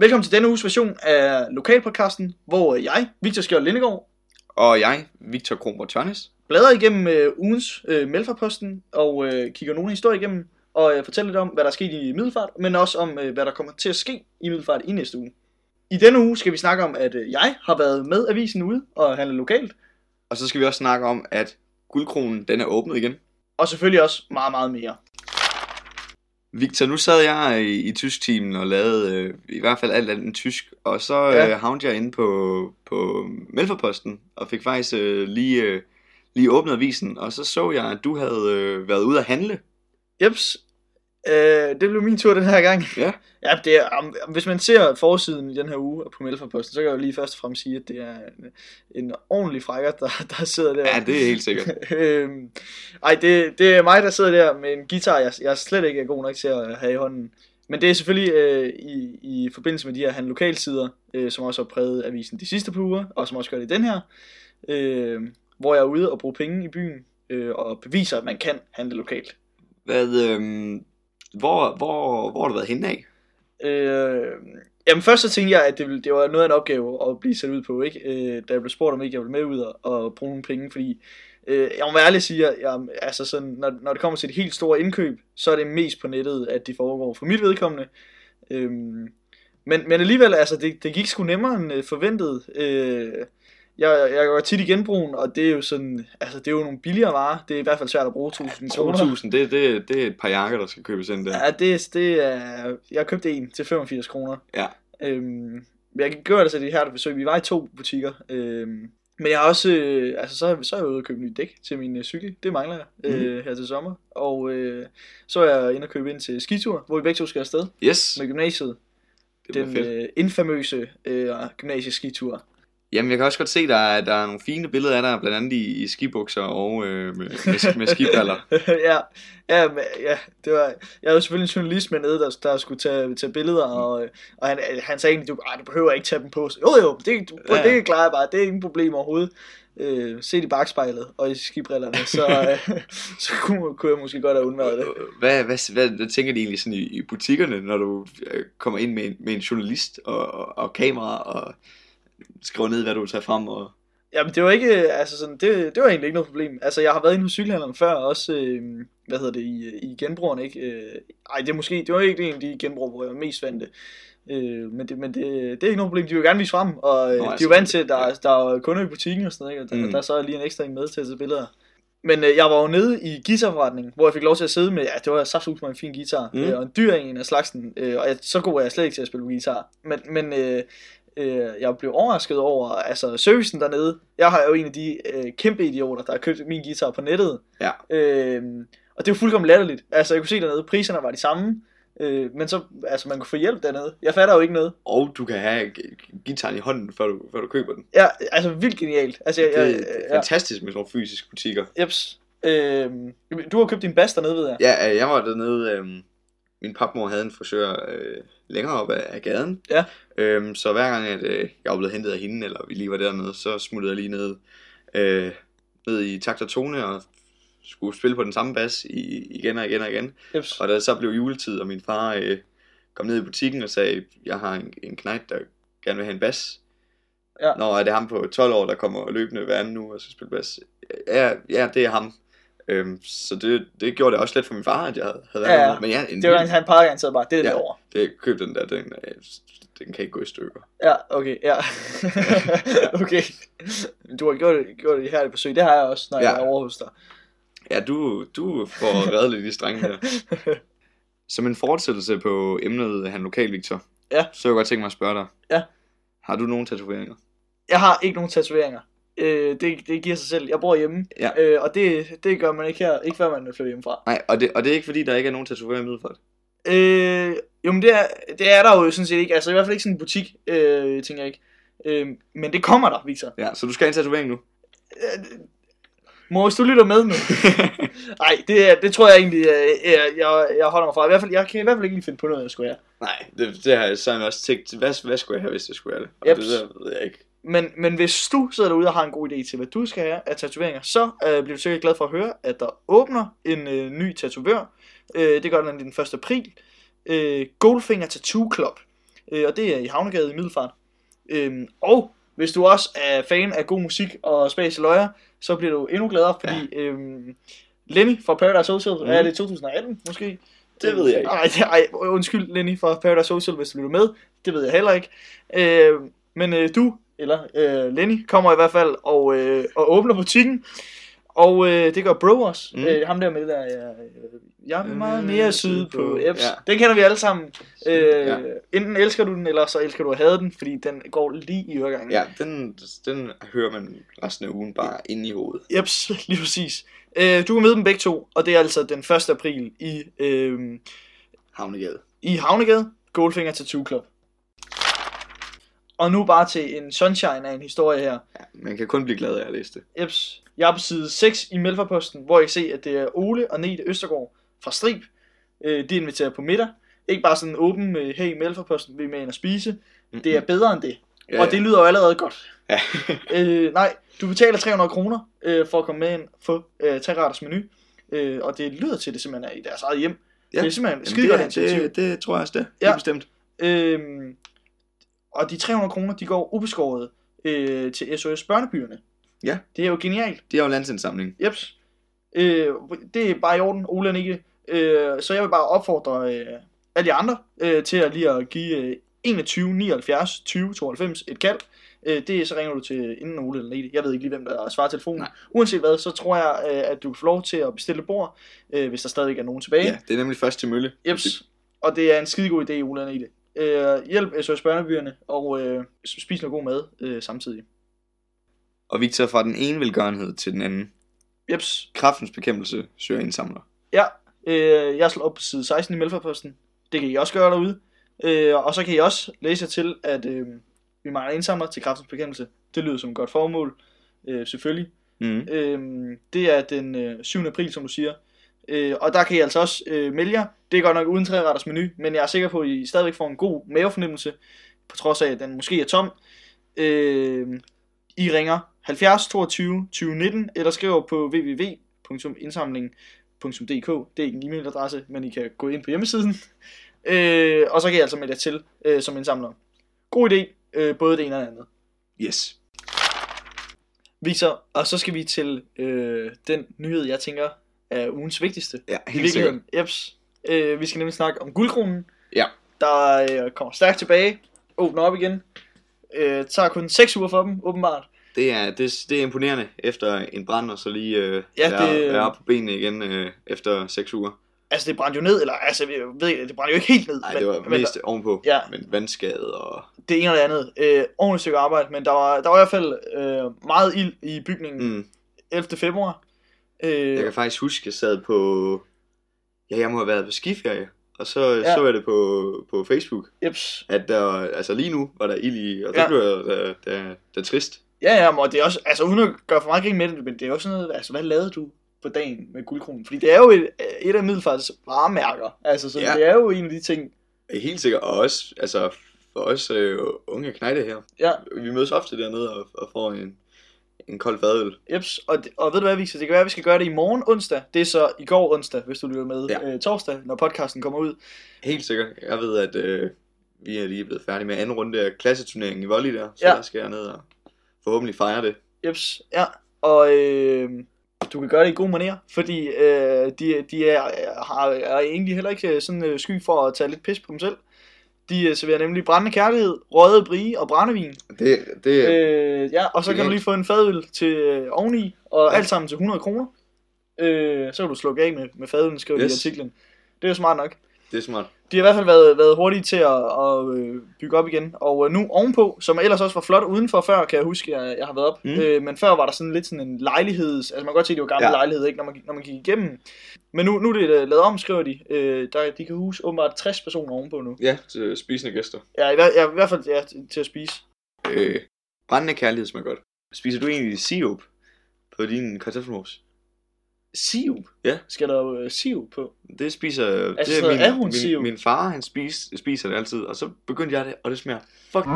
Velkommen til denne uges version af Lokalpodcasten, hvor jeg, Victor Skjold Lindegård, Og jeg, Victor Kronborg Tørnes. bladrer igennem øh, ugens øh, Melfarposten og øh, kigger nogle historier igennem og øh, fortæller lidt om, hvad der er sket i Middelfart, men også om, øh, hvad der kommer til at ske i Middelfart i næste uge. I denne uge skal vi snakke om, at øh, jeg har været med avisen ude og handle lokalt, Og så skal vi også snakke om, at guldkronen den er åbnet igen. og selvfølgelig også meget, meget mere. Victor, nu sad jeg i, i tysk-teamen og lavede øh, i hvert fald alt andet tysk, og så Ja. ja. øh, havnede jeg inde på, på Melforposten, og fik faktisk øh, lige, øh, lige åbnet avisen, og så så jeg, at du havde øh, været ude at handle. Jeps, øh, det blev min tur den her gang. Ja. Ja, det er, om, hvis man ser forsiden i den her uge på Melfarposten, så kan jeg jo lige først og fremmest sige, at det er en, en ordentlig frækker, der, der sidder der. Ja, det er helt sikkert. øhm, ej, det, det er mig, der sidder der med en guitar, jeg, jeg slet ikke er god nok til at have i hånden. Men det er selvfølgelig øh, i, i forbindelse med de her handle lokalsider, øh, som også har præget avisen de sidste par uger, og som også gør det i den her, øh, hvor jeg er ude og bruge penge i byen, øh, og beviser, at man kan handle lokalt. Hvad, øh, hvor, hvor, hvor har du været henne af? Øh, jamen først så tænkte jeg, at det, ville- det var noget af en opgave at blive sat ud på, ikke? Øh, da jeg blev spurgt om ikke jeg ville med ud og, og bruge nogle penge, fordi øh, jeg må være ærlig sige, at jeg, altså sådan, når, når det kommer til et helt stort indkøb, så er det mest på nettet, at det foregår for mit vedkommende. Øh, men, men alligevel, altså det, det gik sgu nemmere end øh, forventet. Øh, jeg, jeg går tit i genbrugen, og det er jo sådan, altså det er jo nogle billigere varer. Det er i hvert fald svært at bruge 1000 kroner. 2.000, det, det, det er et par jakker, der skal købes ind der. Ja, det, det er... Jeg købte en til 85 kroner. Ja. Øhm, men jeg gør det så det her der forsøg. Vi var i to butikker. Øhm, men jeg har også... Øh, altså, så, så er jeg ude og købe en ny dæk til min øh, cykel. Det mangler jeg øh, her til sommer. Og øh, så er jeg inde og købe ind til skitur, hvor vi begge to skal afsted Yes, med gymnasiet. det Den øh, infamøse øh, gymnasieskitur. Jamen, jeg kan også godt se, der er, der er nogle fine billeder af dig, blandt andet i, i skibukser og øh, med, med, med skibriller. ja, ja, men, ja, det var, jeg havde selvfølgelig en journalist med nede, der, der skulle tage, tage billeder, og, og han, han sagde egentlig, du, "Ej, du behøver ikke tage dem på. Så, jo jo, det, du, Ja. ja. det klarer jeg bare, det er ingen problem overhovedet. Øh, set i bagspejlet og i skibrillerne, så, øh, så kunne, kunne jeg måske godt have undværet det. Hvad, hvad, hvad, hvad tænker de egentlig sådan i, i butikkerne, når du øh, kommer ind med en, med en journalist og, og, og kamera og skriver ned, hvad du vil tage frem? Og... Jamen det var ikke, altså sådan, det, det var egentlig ikke noget problem. Altså jeg har været inde hos cykelhandleren før, også, øh, hvad hedder det, i, i genbrugerne, ikke? Øh, ej, det er måske, det var ikke en af de genbrug, hvor jeg var mest vant det. Øh, men det, men det, det er ikke noget problem, de vil gerne vise frem, og øh, Nå, de er altså, jo vant til, at der, der er kunder i butikken og sådan noget, ikke? Og der, Mm. der er så lige en ekstra en med til at tage billeder. Men øh, jeg var jo nede i guitarforretningen, hvor jeg fik lov til at sidde med, ja, det var saftsus med en fin guitar, mm. øh, og en dyr en af slagsen, øh, og jeg, så god er jeg slet ikke til at spille guitar. Men, men øh, øh, jeg blev overrasket over, altså servicen dernede. Jeg har jo en af de øh, kæmpe idioter, der har købt min guitar på nettet. Ja. Øh, og det er jo fuldkommen latterligt. Altså jeg kunne se dernede, priserne var de samme. Øh, men så, altså man kunne få hjælp dernede. Jeg fatter jo ikke noget. og du kan have gitaren i hånden, før du, før du køber den. Ja, altså vildt genialt. Altså, jeg, Det, jeg, det er fantastisk med sådan nogle fysiske butikker. jeps. Øh, du har købt din bas dernede, ved jeg. Ja, øh, jeg var dernede, øh, min papmor havde en frisør øh, længere op af, af gaden. Ja. Øhm, så hver gang, at øh, jeg var blevet hentet af hende, eller vi lige var dernede, så smuttede jeg lige ned, øh, ned i takt og tone, og skulle spille på den samme bas i, igen og igen og igen. Jeps. Og da så blev juletid, og min far øh, kom ned i butikken og sagde, jeg har en, en knægt, der gerne vil have en bas. Ja. Nå, er det ham på 12 år, der kommer løbende hver anden uge og skal spille bas? Ja, ja det er ham. Øhm, så det, det gjorde det også let for min far, at jeg havde været Ja, ja. Men ja, en Det var, vild- han pegede garanteret bare, det er Ja. derovre. det, køb den der, den, øh, den kan ikke gå i stykker. Ja, okay, ja. okay. Du har gjort gjort det her i forsøg, det har jeg også, når Ja. jeg er over hos dig. Ja, du, du får reddet lidt i strengen der. Som en fortsættelse på emnet Han Lokal, Victor, Ja. så jeg godt tænke mig at spørge dig. Ja. Har du nogle tatoveringer? Jeg har ikke nogen tatoveringer. Øh, det, det giver sig selv. Jeg bor hjemme, Ja. øh, og det, det gør man ikke her, ikke før man flytter hjemmefra. Nej, og det, og det er ikke fordi, der ikke er nogen tatoveringer i Middelfart. Øh, jo, men det er, det er der jo sådan set ikke. Altså i hvert fald ikke sådan en butik, øh, tænker jeg ikke. Øh, men det kommer der, Victor. Ja, så du skal have en tatovering nu? Øh, mor, hvis du lytter med nu. Nej, det, det tror jeg egentlig, øh, jeg, jeg, jeg holder mig fra. I hvert fald, jeg kan i hvert fald ikke lige finde på noget, jeg skulle have. Nej, det, det har jeg så også tænkt. Hvad, hvad skulle jeg have, hvis jeg skulle have det? Og Jeps. det der ved jeg ikke. Men, men hvis du sidder derude og har en god idé til, hvad du skal have af tatoveringer, så øh, bliver du sikkert glad for at høre, at der åbner en øh, ny tatovør. Øh, det gør den den 1. april. Øh, Goldfinger Tattoo Club. øh, og det er i Havnegade i Middelfart. Øhm, og hvis du også er fan af god musik og Space Løjer, så bliver du endnu gladere, fordi ja. øhm, Lenny fra Paradise Social, mm. er det 2018 måske? Det ved jeg ikke. Nej, det, ej, undskyld Lenny fra Paradise Social, hvis du lytter med. Det ved jeg heller ikke. Øh, men øh, du, eller øh, Lenny, kommer i hvert fald og, øh, og åbner butikken. Og øh, det gør Bro også. Mm. Øh, ham der med det der, ja, øh, jeg er meget mere syd på Eps. Ja. Den kender vi alle sammen. Øh, ja. Enten elsker du den, eller så elsker du at have den, fordi den går lige i øregangen. Ja, den, den hører man resten af ugen bare ind i hovedet. Jeps, lige præcis. Øh, du kan møde dem begge to, og det er altså den 1. april i... Øh, Havnegade. I Havnegade, Goldfinger Tattoo Club. Og nu bare til en sunshine af en historie her. Ja, man kan kun blive glad af at læse det. Jeps. Jeg er på side 6 i Melforposten, hvor jeg kan se, at det er Ole og Nete Østergaard fra Strib. Øh, de inviterer på middag. Ikke bare sådan åben med, hey Melforposten, vi er med ind at spise. Mm-hmm. Det er bedre end det. Ja, og det lyder jo allerede godt. Ja. øh, nej, du betaler 300 kroner øh, for at komme med ind få øh, tre retters menu. Øh, og det lyder til, at det simpelthen er i deres eget hjem. Ja. Det er simpelthen skide det, godt er- initiativ. det, det tror jeg også det. Ja. Ja. bestemt. Øhm, og de 300 kroner, de går ubeskåret øh, til SOS Børnebyerne. Ja. Det er jo genialt. Det er jo landsindsamling. Jeps. Øh, det er bare i orden, Ole og Nikke. Øh, så jeg vil bare opfordre øh, alle de andre øh, til at lige at give øh, 21 79 20 92 et kald. Øh, det så ringer du til inden Ole eller Nikke. Jeg ved ikke lige, hvem der svarer telefonen. Nej. Uanset hvad, så tror jeg, øh, at du kan få lov til at bestille bord, øh, hvis der stadig er nogen tilbage. Ja, det er nemlig først til mølle. Jeps. Og det er en skidegod idé, Ole og Nikke. Øh, hjælp SOS Børnebyerne og øh, spis noget god mad øh, samtidig. Og vi tager fra den ene velgørenhed til den anden. Jeps. Kraftens bekæmpelse søger indsamler. Ja, øh, jeg slår op på side 16 i Melforposten. Det kan I også gøre derude. Øh, og så kan I også læse jer til, at øh, vi mangler indsamler til kraftens bekæmpelse. Det lyder som et godt formål, øh, selvfølgelig. Mm. Øh, det er den øh, 7. april, som du siger. Øh, og der kan I altså også øh, melde jer. Det er godt nok uden træretters menu, men jeg er sikker på, at I stadigvæk får en god mavefornemmelse, på trods af, at den måske er tom. Øh, I ringer 70 22 20 19, eller skriver på www.indsamling.dk. Det er ikke en e-mailadresse, men I kan gå ind på hjemmesiden. Øh, og så kan I altså melde jer til øh, som indsamler. God idé, øh, både det ene og det andet. Yes. Victor, og så skal vi til øh, den nyhed, jeg tænker er ugens vigtigste. Ja, helt sikkert. Jeps. Øh, vi skal nemlig snakke om guldkronen. Ja. Der øh, kommer stærkt tilbage. Åbner op igen. Øh, tager kun 6 uger for dem, åbenbart. Det er, det, det er imponerende efter en brand, og så lige øh, Ja, være, det- være på benene igen øh, efter 6 uger. Altså, det brændte jo ned, eller altså, jeg ved det brændte jo ikke helt ned. Nej, men, det var men mest ovenpå. Ja. Men vandskade og... det ene og det andet. Øh, ordentligt stykke arbejde, men der var, der var i hvert fald øh, meget ild i bygningen Mm. 11. februar. Øh, Jeg kan faktisk huske, at jeg sad på... Ja, jeg må have været på skiferie. Og så Ja. så jeg det på, på Facebook, jeps. at der, altså lige nu var der ild i, og der Ja. blev jeg da, da, da trist. Ja, ja, og det er også, altså uden at gøre for meget grin med det, men det er jo sådan noget, altså hvad lavede du på dagen med guldkronen? Fordi det er jo et, et af Middelfarts varemærker, altså så ja. Det er jo en af de ting, Helt sikkert, og også, altså for os øh, unge knejte her, ja, vi mødes ofte dernede og, og får en, en kold fadøl. jeps, og, og ved du hvad, Victor, det kan være, at vi skal gøre det i morgen onsdag, det er så i går onsdag, hvis du lytter med Ja. øh, torsdag, når podcasten kommer ud. Helt sikkert. Jeg ved, at øh, vi er lige blevet færdige med anden runde af klasseturneringen i volley der, så Ja. der skal jeg ned og forhåbentlig fejre det. Jeps, ja, og øh, du kan gøre det i god manér, fordi øh, de, de er, har, er egentlig heller ikke sådan øh, sky for at tage lidt pis på dem selv. De øh, serverer nemlig brændende kærlighed, røget brie og brændevin. Det, det øh, ja, og så kan du lige få en fadøl til øh, oveni, og Ja. alt sammen til 100 kroner. Øh, så kan du slukke af med, med fadølen, skriver. Yes. i artiklen. Det er jo smart nok. Det er smart. De har i hvert fald været, været hurtige til at, at øh, bygge op igen. Og øh, nu ovenpå, som ellers også var flot udenfor før, kan jeg huske, jeg, jeg har været op. Mm. Øh, men før var der sådan lidt sådan en lejligheds... Altså man kan godt se, det var gamle ja. Lejlighed, ikke, når man, når man gik igennem. Men nu, nu er det øh, lavet om, skriver de. Øh, der, de kan huse åbenbart 60 personer ovenpå nu. Ja, til spisende gæster. Ja, i, hver- ja, i hvert fald ja, til, til at spise. Øh, brændende kærlighed smager godt. Spiser du egentlig sirup på din kartoffelmos? Sirup? Ja. Skal der jo øh, på? Det spiser... Altså det noget min, ahornsirup? min, min far, han spis, spiser det altid, og så begyndte jeg det, og det smager fucking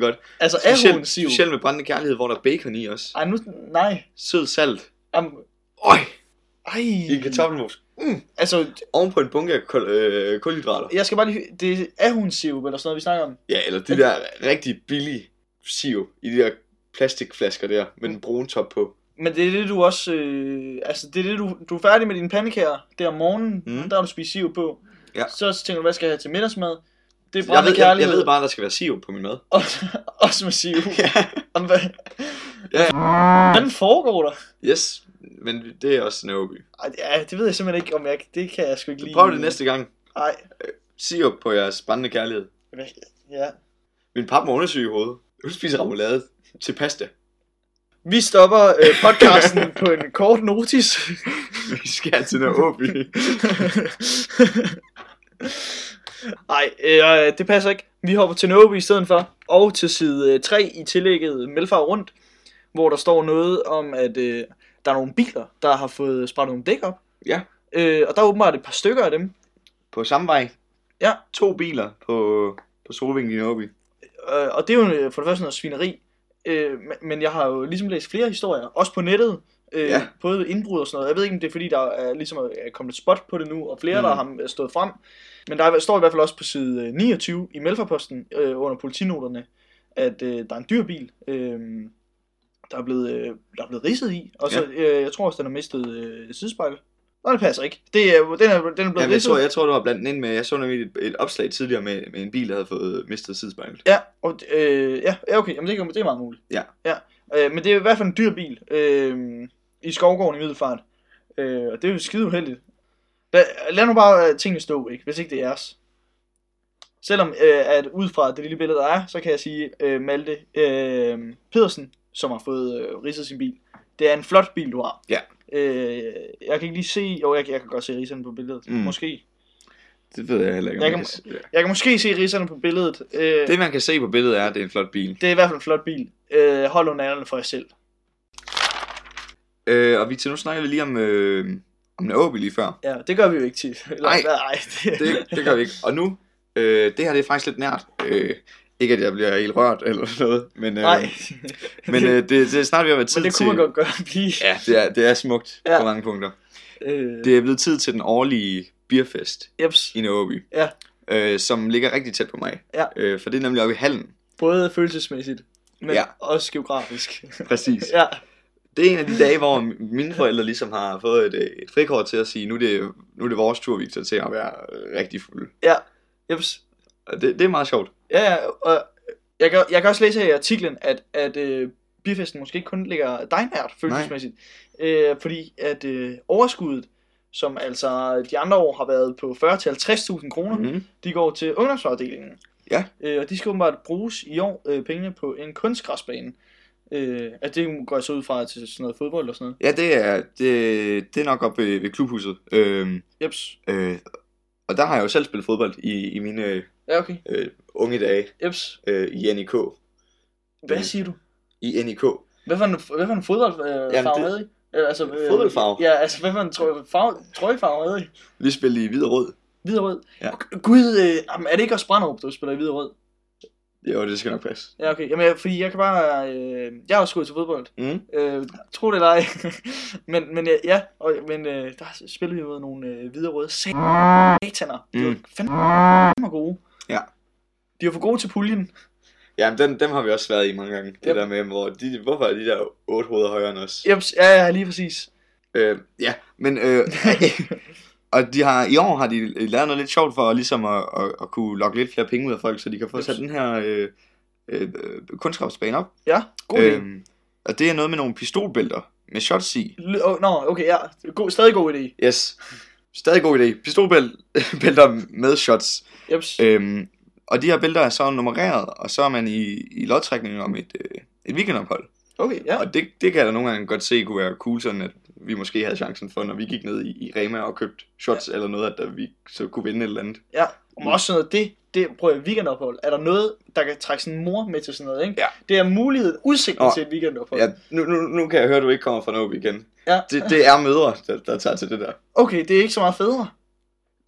godt. Altså Specielt, ahornsirup? specielt med brændende kærlighed, hvor der er bacon i også. Ej, nu... Nej. Sød salt. Am, Øj, ej. i kartoffelmos. Mm. Altså, Oven på en bunke af kul, øh, kulhydrater. jeg skal bare lige... Det er hun sirup eller sådan noget, vi snakker om. Ja, eller det der rigtig billige siv i de der plastikflasker der, med den brune top på. Men det er det, du også... Øh, altså, det er det, du, du er færdig med dine pandekager der om morgenen. Mm. Der har du spist sirup på. Ja. Så tænker du, hvad skal jeg have til middagsmad? Det er Jeg brændende ved, jeg, jeg ved bare, der skal være siv på min mad. Også, også med sirup. ja. Hvad, Ja. hvordan foregår der? Yes, men det er også Nairobi. Ej, ja, det ved jeg simpelthen ikke, om jeg... Det kan jeg sgu ikke lide. Prøv det næste gang. Nej. Siv på jeres brændende kærlighed. Ja. Min pappa er undersyg i hovedet. Hun spiser remoulade til pasta. Vi stopper øh, podcasten på en kort notis. Vi skal til Nairobi. Nej, øh, det passer ikke. Vi hopper til Nobi i stedet for. Og til side øh, 3 i tillægget Melfar rundt. Hvor der står noget om, at øh, der er nogle biler, der har fået sprættet nogle dæk op. ja, Øh, og der er åbenbart et par stykker af dem. på samme vej. Ja. To biler på, på Solvingen i Nairobi. Øh, og det er jo øh, for det første noget svineri. Øh, men- jeg har jo ligesom læst flere historier, også på nettet. Øh, Ja. Både indbrud og sådan noget. Jeg ved ikke, om det er fordi, der er ligesom er kommet et spot på det nu, og flere, mm. der har stået frem. Men der er, står i hvert fald også på side øh, 29 i Melfarposten øh, under politinoterne, at øh, der er en dyr bil, øh, der, er blevet, øh, der er blevet ridset i. Og så, øh, jeg tror også, den har mistet øh, sidespejl. Nej, det passer ikke. Det er, den, er, den er blevet Jamen, jeg, tror, jeg tror, du var blandt ind med, jeg så nemlig et, et opslag tidligere med, med en bil, der havde fået mistet sidespejlet. Ja, og, øh, ja, ja, okay. Jamen, det, det er meget muligt. Ja. ja. Øh, men det er i hvert fald en dyr bil øh, i Skovgården i Middelfart. Øh, og det er jo skide uheldigt. Lad, lad nu bare øh, tingene stå, ikke? hvis ikke det er jeres. Selvom øh, at ud fra det lille billede, der er, så kan jeg sige, øh, Malte øh, Pedersen, som har fået øh, ridset sin bil, det er en flot bil, du har. Ja. Øh, jeg kan ikke lige se, jo, jeg, jeg kan godt se ridserne på billedet, Mm. måske. Det ved jeg heller ikke. Jeg jeg kan- kan... s- Jeg kan måske se ridserne på billedet. Øh, Det man kan se på billedet er, at det er en flot bil. Det er i hvert fald en flot bil. Øh, hold under for jer selv. Øh, og vi til nu snakker vi lige om, øh, om Nairobi lige før. Ja, det gør vi jo ikke tit. Eller, Nej. nej det, Det, det gør vi ikke. Og nu, øh, det her det er faktisk lidt nært. Øh, ikke at jeg bliver helt rørt eller noget, men, øh, nej. men øh, det, det er snart ved at være tid Men det til... kunne man godt gøre blive. Ja, det er, det er smukt ja. På mange punkter. Øh, Det er blevet tid til den årlige beerfest jeps. i Nairobi. Ja. Øh, som ligger rigtig tæt på mig. Ja. Øh, for det er nemlig oppe i hallen. Både følelsesmæssigt, men Ja. også geografisk. Præcis. ja, Det er en af de dage, hvor mine forældre ligesom har fået et, øh, et frikort til at sige, nu er det, nu er det vores tur, Victor, til at være øh, rigtig fuld. ja, jeps. Det, det er meget sjovt. Ja, og jeg kan, jeg kan også læse her i artiklen, at, at øh, bifesten måske ikke kun ligger dig nært følelsesmæssigt. Øh, fordi at øh, overskuddet, som altså de andre år har været på 40-50.000 kroner, mm. Mm-hmm. de går til ungdomsafdelingen. Ja. Øh, og de skal åbenbart bruges i år øh, pengene på en kunstgræsbane. Øh, at det går jeg så ud fra til sådan noget fodbold og sådan noget. Ja, det er, det, det er nok op ved, ved klubhuset. Øhm, Jeps. øh, og der har jeg jo selv spillet fodbold i, i mine øh, Ja, okay. øh, unge dage Jeps. øh, i NIK. Hvad Øh, siger du? I NIK. Hvad for en, hvad for en fodboldfarve øh, Jamen, det- havde I? Eller, altså, øh, Fodboldfarve? Ja, altså hvad for en trøje, farve, trøjefarve havde I? Vi spillede i hvid og rød. Hvid og rød? Ja. Gud, øh, er det ikke også Brandrup, du spiller i hvid og rød? Jo, det skal nok passe. Ja, okay. Jamen, jeg- fordi jeg kan bare... Øh, jeg har også gået til fodbold. Mm. Øh, tro det eller ej. men, men øh, ja, og, men øh, der spillede vi mod nogle øh, hvide og røde sataner. De var Mm. fandme gode. Ja. De var for gode til puljen. Ja, men dem, har vi også været i mange gange. Det Yep. der med, hvor de, hvorfor er de der otte hoveder højere end os? Jeps, ja, ja, lige præcis. Øh, ja, men øh, og de har, i år har de lavet noget lidt sjovt for ligesom at, at, at kunne lokke lidt flere penge ud af folk, så de kan få sat den her øh, øh, øh, kunstskabsbane op. Ja, god. Øhm, og det er noget med nogle pistolbælter med shots i. L- oh, Nå, okay, ja. God, stadig god idé. Yes. Stadig god idé. Pistolbælter med shots. Jeps. Øhm, og de her bælter er så nummereret, og så er man i, i lodtrækning om et, øh, et weekendophold. Okay, ja. Og det, det kan jeg da nogle gange godt se kunne være cool, sådan at vi måske havde chancen for, når vi gik ned i, i Rema og købte shots ja. eller noget, at der, vi så kunne vinde et eller andet. Ja, og også sådan noget, det, det prøver jeg weekendophold. Er der noget, der kan trække en mor med til sådan noget, ikke? Ja. Det er muligheden, udsigten Nå. til et weekendophold. Ja, nu, nu, nu kan jeg høre, at du ikke kommer fra Novi igen. Ja. Det, det er mødre, der, der tager til det der. Okay, det er ikke så meget fædre.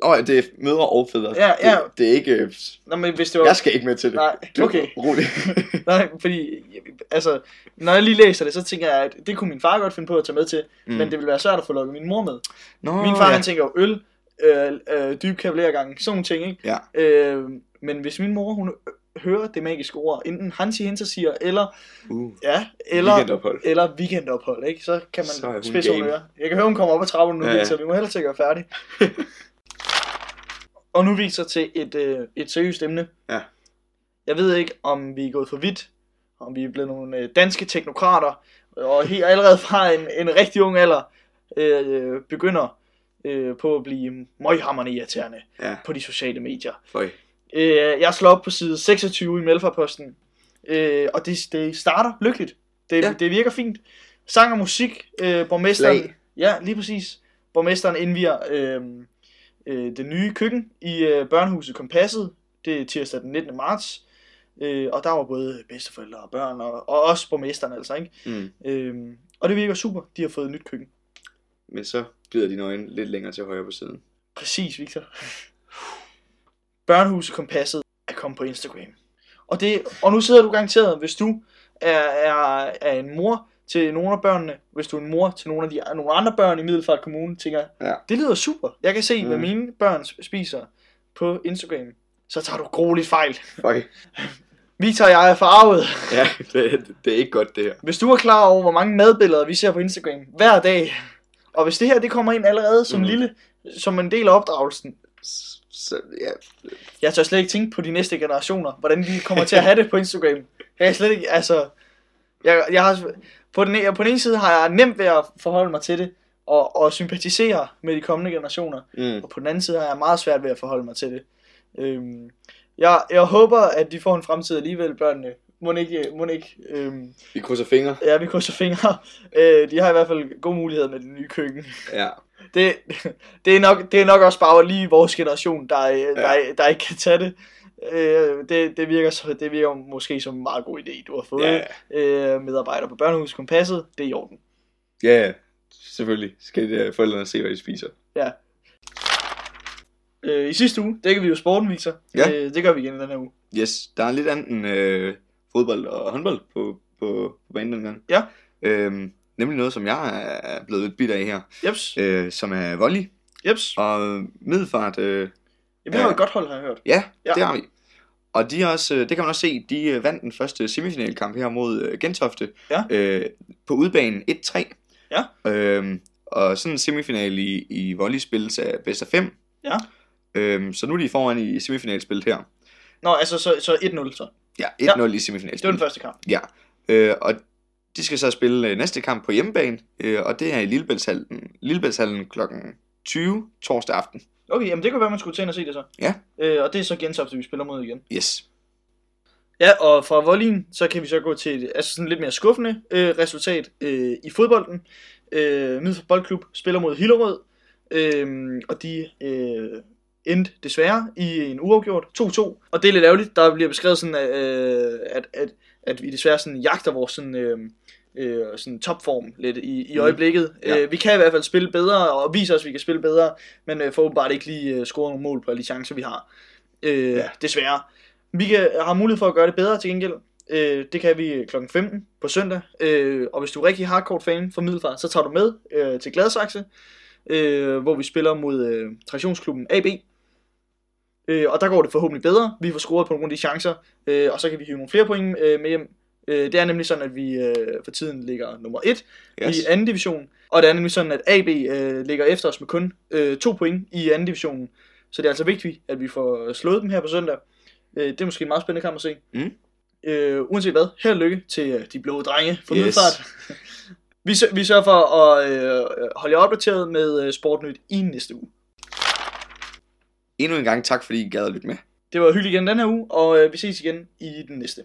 Åh, oh, det er mødre og fædre. Ja, ja. Det, det er ikke... øh, Nå, men hvis det var... Jeg skal ikke med til det. Nej, okay. Rolig. Nej, fordi, altså, når jeg lige læser det, så tænker jeg, at det kunne min far godt finde på at tage med til, mm. men det ville være svært at få lukket min mor med. Nå, Min far, ja. han tænker jo øl, øh, øh, dyb kavalergang, sådan nogle ting, ikke? Ja. Øh, men hvis min mor, hun hører det magiske ord, enten han siger, hende siger, eller, Uh, ja, eller, weekendophold. eller weekendophold, ikke? Så kan man spidse ører. Jeg kan høre, hun kommer op ad trappen nu, ja. så vi må hellere til at gøre færdig. og nu viser til et, øh, et seriøst emne. Ja. Jeg ved ikke, om vi er gået for vidt, om vi er blevet nogle øh, danske teknokrater, og helt allerede fra en, en rigtig ung alder øh, begynder øh, på at blive møghammerende irriterende Ja, på de sociale medier. føj. Øh, jeg slår op på side 26 i Melfarposten, øh, og det, det starter lykkeligt. Det, ja. det virker fint. Sang og musik, øh, borgmesteren... Slag. Ja, lige præcis. Borgmesteren indviger øh, øh, det nye køkken i øh, børnehuset Kompasset. Det er tirsdag den 19. marts. Øh, og der var både bedsteforældre og børn, og, og også borgmesteren altså, ikke? Mm. Øh, og det virker super, de har fået et nyt køkken. Men så glider dine øjne lidt længere til højre på siden. Præcis, Victor. Børnehuset Kompasset er kommet på Instagram. Og, det, og nu sidder du garanteret, hvis du er, er, er en mor til nogle af børnene, hvis du er en mor til nogle af de nogle andre børn i Middelfart Kommune, tænker, Ja. det lyder super. Jeg kan se, hvad Mm. mine børn spiser på Instagram. Så tager du grueligt fejl. Føj. Victor og jeg er farvet. Ja, det, det er ikke godt det her. Hvis du er klar over, hvor mange madbilleder vi ser på Instagram hver dag, og hvis det her det kommer ind allerede som Mm. lille, som en del af opdragelsen, Så, ja, Jeg tør slet ikke tænke på de næste generationer, hvordan de kommer til at have det på Instagram. Jeg kan slet ikke, altså... Jeg, jeg har, på, den, ene- på den ene side har jeg nemt ved at forholde mig til det, og, og sympatisere med de kommende generationer. mm. Og på den anden side har jeg meget svært ved at forholde mig til det. Øhm, jeg, jeg håber, at de får en fremtid alligevel, børnene. Må ikke, må ikke øhm, vi krydser fingre. ja, vi krydser fingre. Øh, de har i hvert fald gode muligheder med det nye køkken. Ja, Det, det, er nok, det er nok også bare lige vores generation, der, ja. der, der ikke kan tage det. Øh, det, det, virker, så- det virker måske som en meget god idé, du har fået. ja, Øh, medarbejder på børnehus kompasset, det er i orden. ja, selvfølgelig skal de, forældrene se, hvad de spiser. Ja. Øh, I sidste uge dækkede vi jo sporten, Victor. Ja. Øh, det gør vi igen den her uge. Yes, der er lidt andet end øh, fodbold og håndbold på, på, på banen den gang. Ja. Øhm, nemlig noget, som jeg er blevet lidt bitter af her, Jeps, øh, som er volley jeps. og middelfart. Øh, Ja, vi har jo et godt hold, har jeg hørt. ja, Ja. ja, det har vi. Og de er også, øh, det kan man også se, de øh, vandt den første semifinalkamp her mod øh, Gentofte Ja. øh, på udbanen 1-3. Ja. Øhm, og sådan en semifinal i, i volley spilles af bedst af fem. Ja. Øhm, så nu er de foran i semifinalspillet her. Nå, altså så, så 1-0 så. Ja, 1-0 i Det var den semifinalspillet. første kamp. Ja, øh, og de skal så spille øh, næste kamp på hjemmebane, øh, og det er i Lillebæltshallen, Lillebæltshallen kl. 20 torsdag aften. Okay, jamen det kunne være, man skulle til og se det så. Ja. Øh, og det er så Gentofte, vi spiller mod igen. Yes. Ja, og fra volleyen, så kan vi så gå til et altså sådan lidt mere skuffende øh, resultat øh, i fodbolden. Øh, Middelfart Boldklub spiller mod Hillerød, øh, og de øh, endte desværre i en uafgjort 2-2. Og det er lidt ærgerligt, der bliver beskrevet sådan, at, øh, at, at, at vi desværre sådan jagter vores sådan, øh, øh, sådan topform lidt i, i Mm. øjeblikket. Ja. Øh, vi kan i hvert fald spille bedre, og vise os, at vi kan spille bedre, men øh, får åbenbart ikke lige øh, score nogle mål på alle de chancer, vi har. Øh, Ja. Desværre. Vi kan, har mulighed for at gøre det bedre til gengæld. Øh, det kan vi kl. 15 på søndag. Øh, og hvis du er rigtig hardcore fan for Middelfart, så tager du med øh, til Gladsaxe, øh, hvor vi spiller mod øh, traktionsklubben AB. Øh, og der går det forhåbentlig bedre. Vi får scoret på nogle af de chancer, øh, og så kan vi hive nogle flere point øh, med hjem. Øh, det er nemlig sådan, at vi øh, for tiden ligger nummer 1 yes. i anden division. Og det er nemlig sådan, at AB øh, ligger efter os med kun øh, to point i anden divisionen. Så det er altså vigtigt, at vi får slået dem her på søndag. Øh, det er måske en meget spændende kamp at se. Mm. Øh, uanset hvad, held og lykke til de blå drenge for Yes. Middelfart. vi, sø- vi sørger for at øh, holde jer opdateret med øh, Sportnyt i næste uge. Endnu en gang tak, fordi I gad at lytte med. Det var hyggeligt igen den her uge, og øh, vi ses igen i den næste.